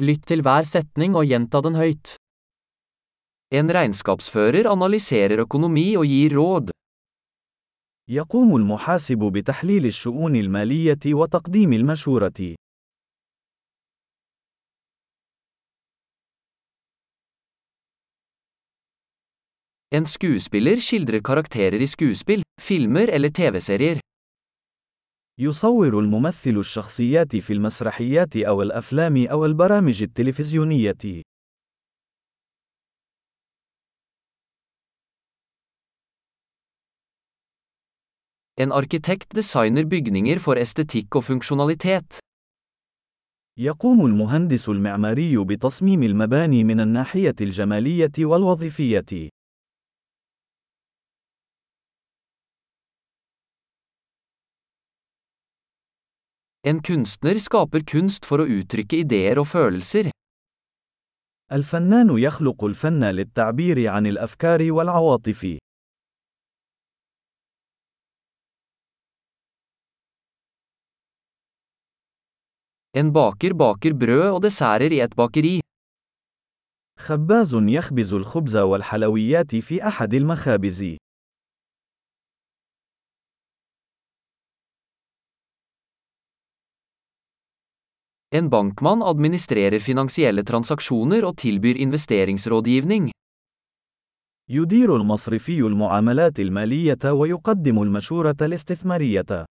Lytt til hver setning og gjenta den høyt. En regnskapsfører analyserer økonomi og gir råd. يقوم المحاسب بتحليل الشؤون المالية وتقديم المشورة. En skuespiller skildrer karakterer i skuespill, filmer eller TV-serier. يصور الممثل الشخصيات في المسرحيات أو الأفلام أو البرامج التلفزيونية. En arkitekt designer bygninger for estetikk og funksjonalitet. يقوم المهندس المعماري بتصميم المباني من الناحية الجمالية والوظيفية. En kunstner skaper kunst for å uttrykke ideer og følelser. الفنان يخلق الفن للتعبير عن الأفكار والعواطف. En baker baker brød og desserter i et bakeri. خباز يخبز الخبز والحلويات في أحد المخابز. En bankmann administrerer finansielle transaksjoner og tilbyr investeringsrådgivning. يدير المصرفي المعاملات المالية ويقدم المشورة الاستثمارية.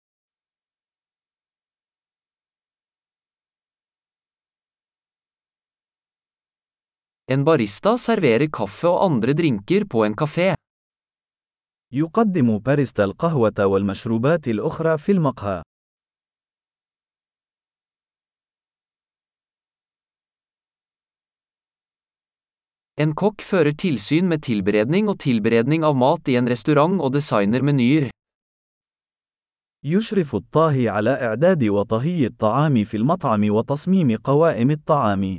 En barista serverer kaffe og andre drinker på en kafé. يقدم باريستا القهوة والمشروبات الأخرى في المقهى. En kokk fører tilsyn med tilberedning og tilberedning av mat i en restaurant og designer menyer. يشرف الطاهي على إعداد وطهي الطعام في المطعم وتصميم قوائم الطعام.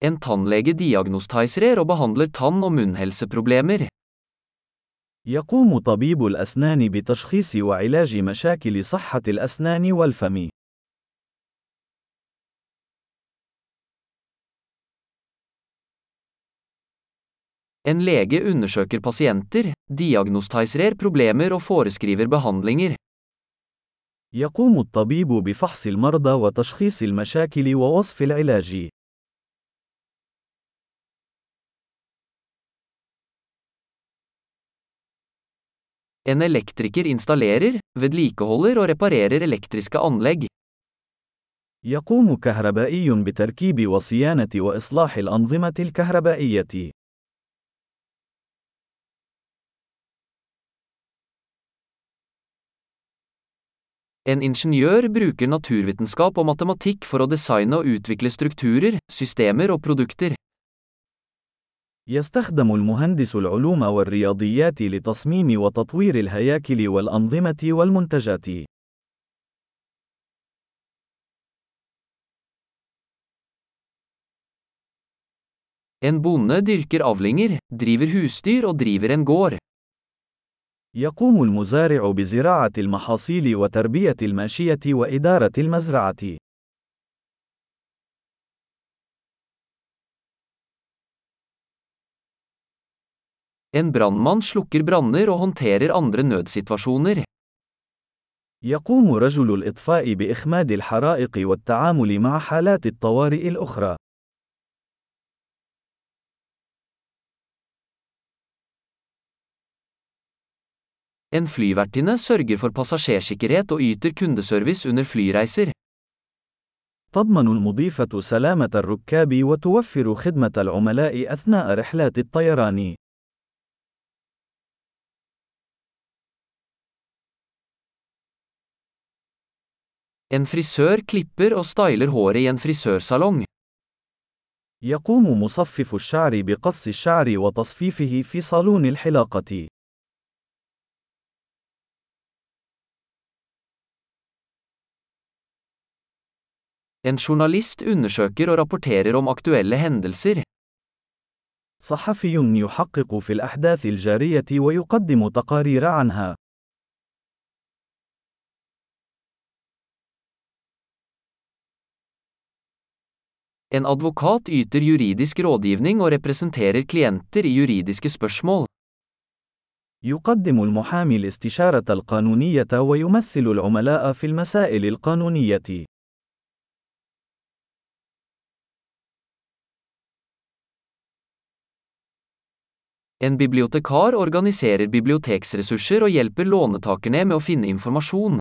En tannlege diagnostiserer og behandler tann- og munnhelseproblemer. يقوم طبيب الأسنان بتشخيص وعلاج مشاكل صحة الأسنان والفم. En lege undersøker pasienter, diagnostiserer problemer og foreskriver behandlinger. يقوم الطبيب بفحص المرضى وتشخيص المشاكل ووصف العلاج. En elektriker installerer, vedlikeholder og reparerer elektriske anlegg. يقوم كهربائي بتركيب وصيانة وإصلاح الأنظمة الكهربائية. En ingeniør bruker naturvitenskap og matematikk for å designe og utvikle strukturer, systemer og produkter. يستخدم المهندس العلوم والرياضيات لتصميم وتطوير الهياكل والأنظمة والمنتجات. En bonde dyrker avlinger, driver husdyr og driver en gård. يقوم المزارع بزراعة المحاصيل وتربية الماشية وإدارة المزرعة. En brannmann slukker branner og håndterer andre nødsituasjoner. يقوم رجل الإطفاء بإخماد الحرائق والتعامل مع حالات الطوارئ الأخرى. En flyvertinne sørger for passasjersikkerhet og yter kundeservice under flyreiser. تضمن المضيفة سلامة الركاب وتوفر خدمة العملاء أثناء رحلات الطيران. En frisør klipper og styler håret i en frisørsalong. يقوم مصفف الشعر بقص الشعر وتصفيفه في صالون الحلاقة. En journalist undersøker og rapporterer om aktuelle hendelser. صحفي يحقق في الأحداث الجارية ويقدم تقارير عنها. En advokat yter juridisk rådgivning og representerer klienter i juridiske spørsmål. يقدم المحامي الاستشارة القانونية ويمثل العملاء في المسائل القانونية. En bibliotekar organiserer biblioteksressurser og hjelper låntakerne med å finne informasjon.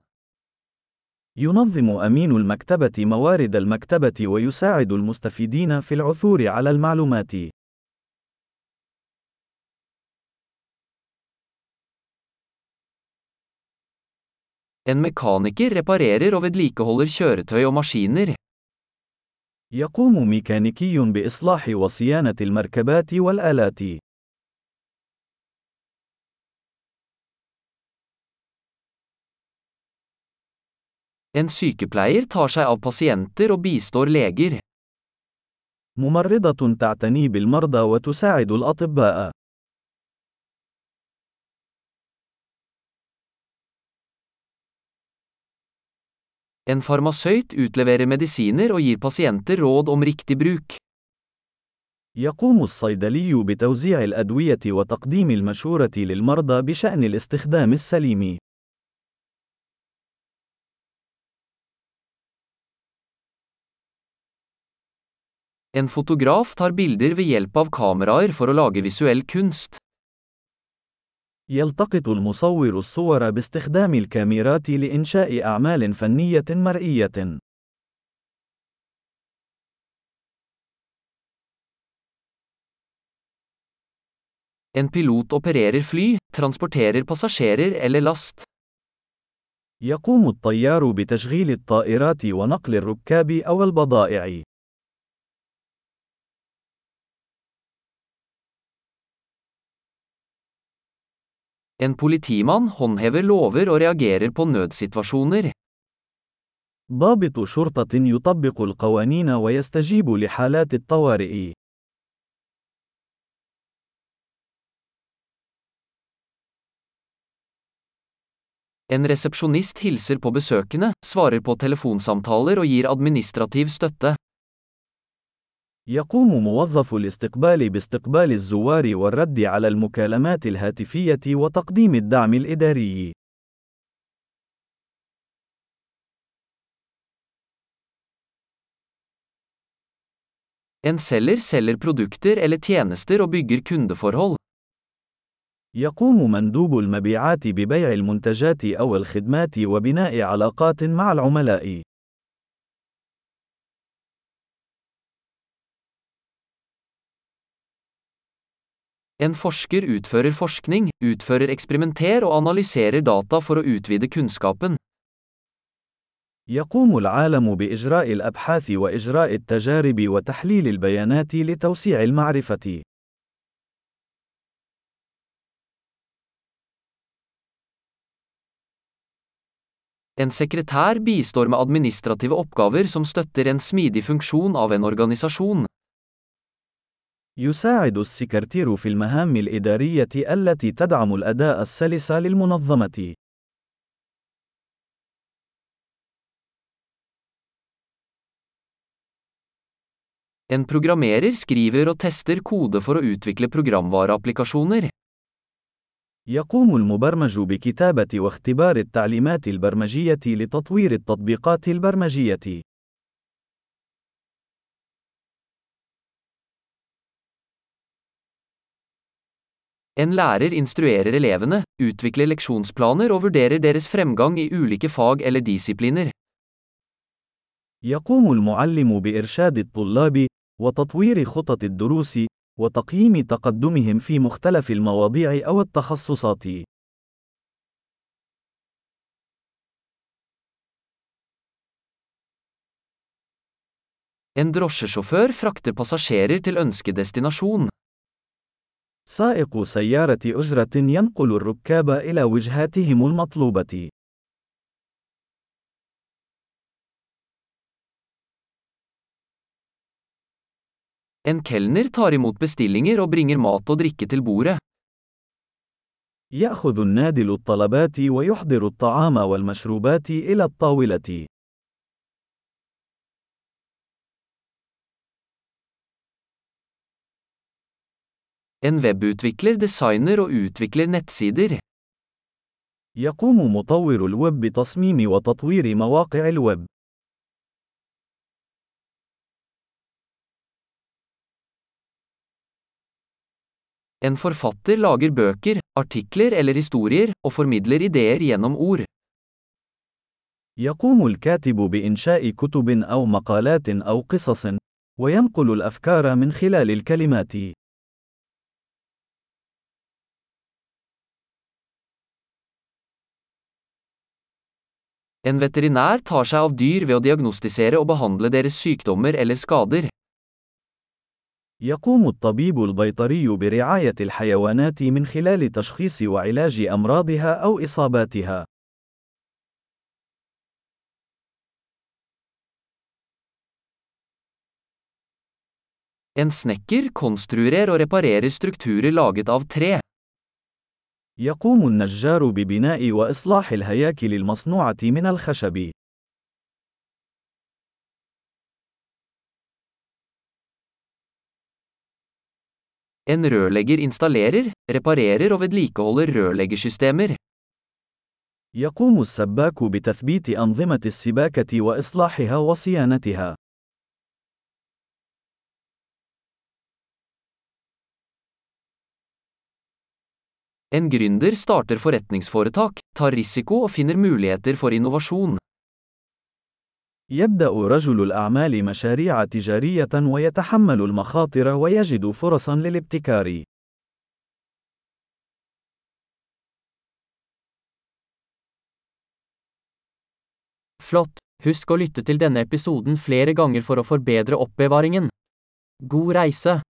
ينظم أمين المكتبة موارد المكتبة ويساعد المستفيدين في العثور على المعلومات. En mekaniker reparerer og vedlikeholder kjøretøy og maskiner. يقوم ميكانيكي بإصلاح وصيانة المركبات والآلات. En sykepleier tar seg av pasienter og bistår leger. ممرضة تعتني بالمرضى وتساعد الأطباء. En farmasøyt utleverer medisiner og gir pasienter råd om riktig bruk. يقوم الصيدلي بتوزيع الأدوية وتقديم المشورة للمرضى بشأن الاستخدام السليم. En fotograf tar bilder ved hjelp av kameraer for å lage visuell kunst. يلتقط المصور الصور باستخدام الكاميرات لإنشاء أعمال فنية مرئية. En pilot opererer fly, transporterer passasjerer eller last. يقوم الطيار بتشغيل الطائرات ونقل الركاب أو البضائع. En politimann håndhever lover og reagerer på nødsituasjoner. ضابط شرطة يطبق القوانين ويستجيب لحالات الطوارئ. En resepsjonist hilser på besøkende, svarer på telefonsamtaler og gir administrativ støtte. يقوم موظف الاستقبال باستقبال الزوار والرد على المكالمات الهاتفية وتقديم الدعم الإداري. En selger selger produkter eller tjenester og bygger kundeforhold. يقوم مندوب المبيعات ببيع المنتجات أو الخدمات وبناء علاقات مع العملاء. En forsker utfører forskning, utfører eksperimenter og analyserer data for å utvide kunnskapen. يقوم العالم بإجراء الأبحاث وإجراء التجارب وتحليل البيانات لتوسيع المعرفة. En sekretær bistår med administrative oppgaver som støtter en smidig funksjon av en organisasjon. يساعد السكرتير في المهام الإدارية التي تدعم الأداء السلس للمنظمة. En programmerer skriver og tester kode for å utvikle programvareapplikasjoner. يقوم المبرمج بكتابة واختبار التعليمات البرمجية لتطوير التطبيقات البرمجية. En lærer instruerer elevene, utvikler leksjonsplaner og vurderer deres fremgang i ulike fag eller disipliner. يقوم المعلم بإرشاد الطلاب وتطوير خطط الدروس وتقييم تقدمهم في مختلف المواضيع أو التخصصات. En drosjesjåfør frakter passasjerer til ønskedestinasjon. سائق سيارة أجرة ينقل الركاب إلى وجهاتهم المطلوبة. En kelner tar imot bestillinger og bringer mat og drikke til bordet. يأخذ النادل الطلبات ويحضر الطعام والمشروبات إلى الطاولة. En webutvikler designer og utvikler nettsider. يقوم مطور الويب بتصميم وتطوير مواقع الويب. En forfatter lager bøker, artikler eller historier, og formidler ideer gjennom ord. يقوم الكاتب بإنشاء كتب أو مقالات أو قصص، وينقل الأفكار من خلال الكلمات. En veterinær tar seg av dyr ved å diagnostisere og behandle deres sykdommer eller skader. يقوم الطبيب البيطري برعاية الحيوانات من خلال تشخيص وعلاج أمراضها أو إصاباتها. En snekker konstruerer og reparerer strukturer laget av tre. يقوم النجار ببناء وإصلاح الهياكل المصنوعة من الخشب. En rørlegger installerer, reparerer og vedlikeholder rørleggersystemer. يقوم السباك بتثبيت أنظمة السباكة وإصلاحها وصيانتها. En gründer starter forretningsforetak, tar risiko og finner muligheter for innovasjon. يبدأ رجل الأعمال مشاريع تجارية ويتحمل المخاطر ويجد فرصا للابتكار. Flott! Husk å lytte til denne episoden flere ganger for å forbedre oppbevaringen. God reise!